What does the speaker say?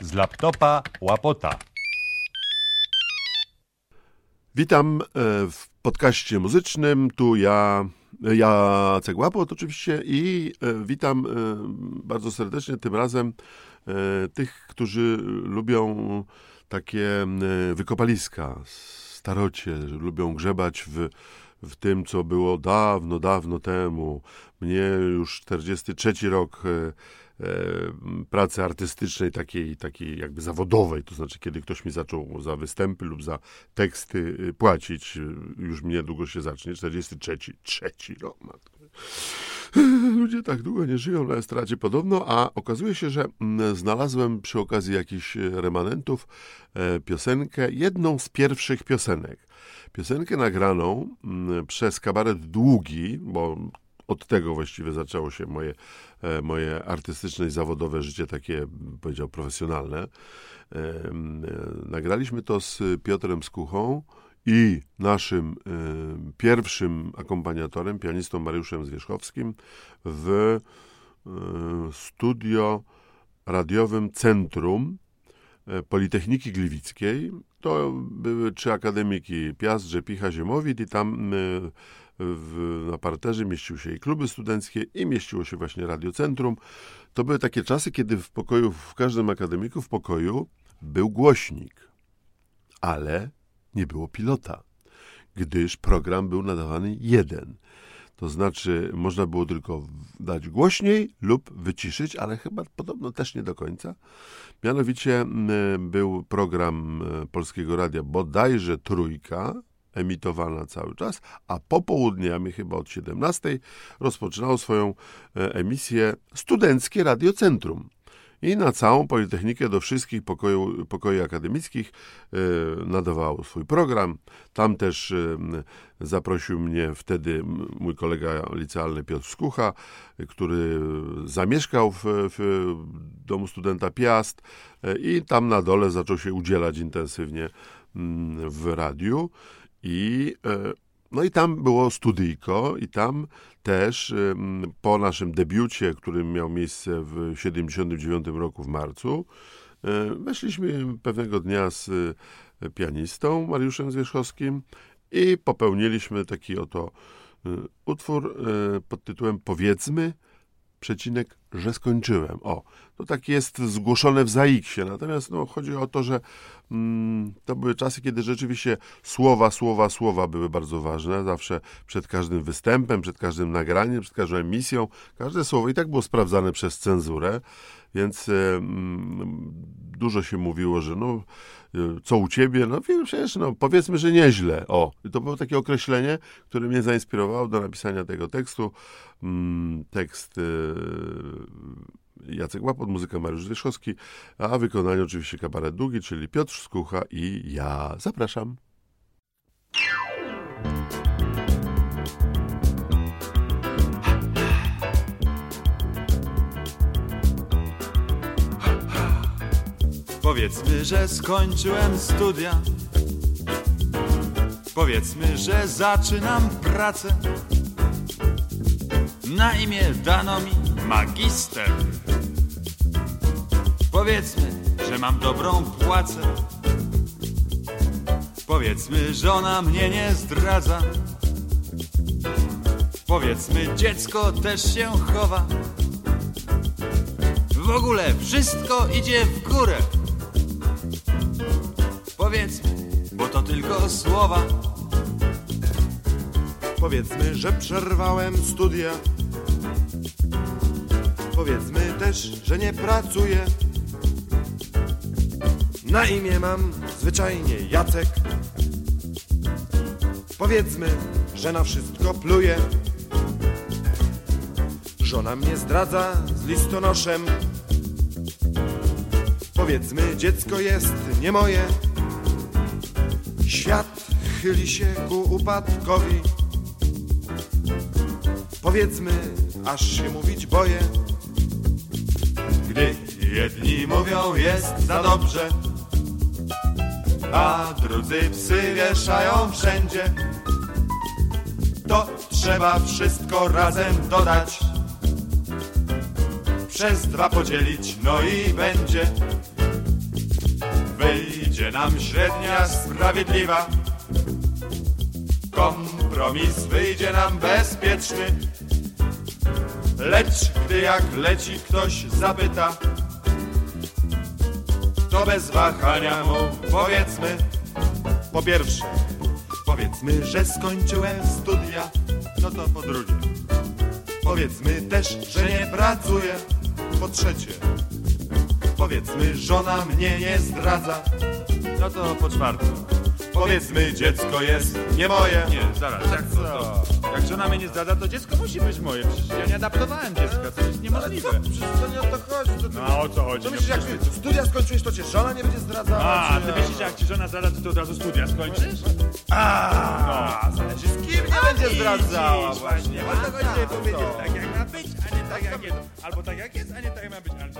Z laptopa łapota. Witam e, w podcaście muzycznym. Tu ja, Jacek Łapot oczywiście i e, witam e, bardzo serdecznie tym razem tych, którzy lubią takie wykopaliska, starocie, lubią grzebać w, w tym, co było dawno, dawno temu. Mnie już 43 rok pracy artystycznej, takiej, takiej jakby zawodowej, to znaczy kiedy ktoś mi zaczął za występy lub za teksty y, płacić, y, już niedługo się zacznie, 43, trzeci matko. Ludzie tak długo nie żyją na estradzie podobno, a okazuje się, że mm, znalazłem przy okazji jakichś remanentów e, piosenkę, jedną z pierwszych piosenek. Piosenkę nagraną mm, przez kabaret Długi, bo od tego właściwie zaczęło się moje, e, moje artystyczne i zawodowe życie, takie, powiedział, profesjonalne. E, nagraliśmy to z Piotrem Skuchą i naszym e, pierwszym akompaniatorem, pianistą Mariuszem Zwierzchowskim w studio radiowym Centrum Politechniki Gliwickiej. To były trzy akademiki, Piast, Rzepicha, Ziemowit i tam w, na parterze mieściły się i kluby studenckie i mieściło się właśnie radiocentrum. To były takie czasy, kiedy w pokoju, w każdym akademiku w pokoju był głośnik, ale nie było pilota, gdyż program był nadawany jeden. To znaczy, można było tylko dać głośniej lub wyciszyć, ale chyba podobno też nie do końca. Mianowicie był program e, Polskiego Radia bodajże Trójka, emitowana cały czas, a popołudniami, chyba od 17, rozpoczynało swoją e, emisję Studenckie Radiocentrum. I na całą Politechnikę do wszystkich pokoju, pokoi akademickich e, nadawało swój program. Tam też e, zaprosił mnie wtedy mój kolega licealny Piotr Skucha, który zamieszkał w, w domu studenta Piast i tam na dole zaczął się udzielać intensywnie w radiu. I, e, no i tam było studyjko i tam też po naszym debiucie, który miał miejsce w 79 roku w marcu, e, weszliśmy pewnego dnia z e, pianistą Mariuszem Zwierzchowskim i popełniliśmy taki oto utwór pod tytułem Powiedzmy, przecinek, że skończyłem. O, to tak jest zgłoszone w zaiksie. Natomiast no, chodzi o to, że mm, to były czasy, kiedy rzeczywiście słowa, słowa, słowa były bardzo ważne. Zawsze przed każdym występem, przed każdym nagraniem, przed każdą emisją, każde słowo i tak było sprawdzane przez cenzurę. Więc mm, dużo się mówiło, że no co u ciebie? No przecież, no, powiedzmy, że nieźle. O, to było takie określenie, które mnie zainspirowało do napisania tego tekstu. Mm, tekst y, Jacek Łapot, muzyka Mariusz Wierzchowski, a wykonanie oczywiście kabaret długi, czyli Piotr Skucha i ja. Zapraszam. Powiedzmy, że skończyłem studia. Powiedzmy, że zaczynam pracę. Na imię dano mi magister. Powiedzmy, że mam dobrą płacę. Powiedzmy, żona mnie nie zdradza. Powiedzmy, dziecko też się chowa. W ogóle wszystko idzie w górę. Powiedzmy, bo to tylko słowa. Powiedzmy, że przerwałem studia. Powiedzmy też, że nie pracuję. Na imię mam zwyczajnie Jacek. Powiedzmy, że na wszystko pluję. Żona mnie zdradza z listonoszem. Powiedzmy, dziecko jest nie moje. Świat chyli się ku upadkowi. Powiedzmy, aż się mówić boję. Gdy jedni mówią jest za dobrze, a drudzy psy wieszają wszędzie, to trzeba wszystko razem dodać. Przez dwa podzielić, no i będzie wyjdzie nam średnia sprawiedliwa. Kompromis wyjdzie nam bezpieczny. Lecz gdy jak leci ktoś zapyta, to bez wahania mu powiedzmy. Po pierwsze, powiedzmy, że skończyłem studia. No to po drugie, powiedzmy też, że nie pracuję. Po trzecie, powiedzmy, żona mnie nie zdradza. No to po czwarte, powiedzmy, dziecko jest nie moje. Nie, zaraz, jak co? Jak żona mnie nie zdradza, to dziecko musi być moje. Przecież ja nie adaptowałem dziecka, to jest niemożliwe. Przecież to nie o to chodzi. To, ty, No a o co chodzi? to No myślisz, jak ty studia skończyłeś, to cię żona nie będzie zdradzała? A, czy ty myślisz, jak ci żona zdradza, to ty od razu studia skończysz? A, zależy z kim nie będzie zdradzała właśnie. właśnie. Dlatego A, dzisiaj to. powiedzieć tak, jak ma być, a nie tak, jak jest. Albo tak, jak jest, a nie tak, jak ma być. Ale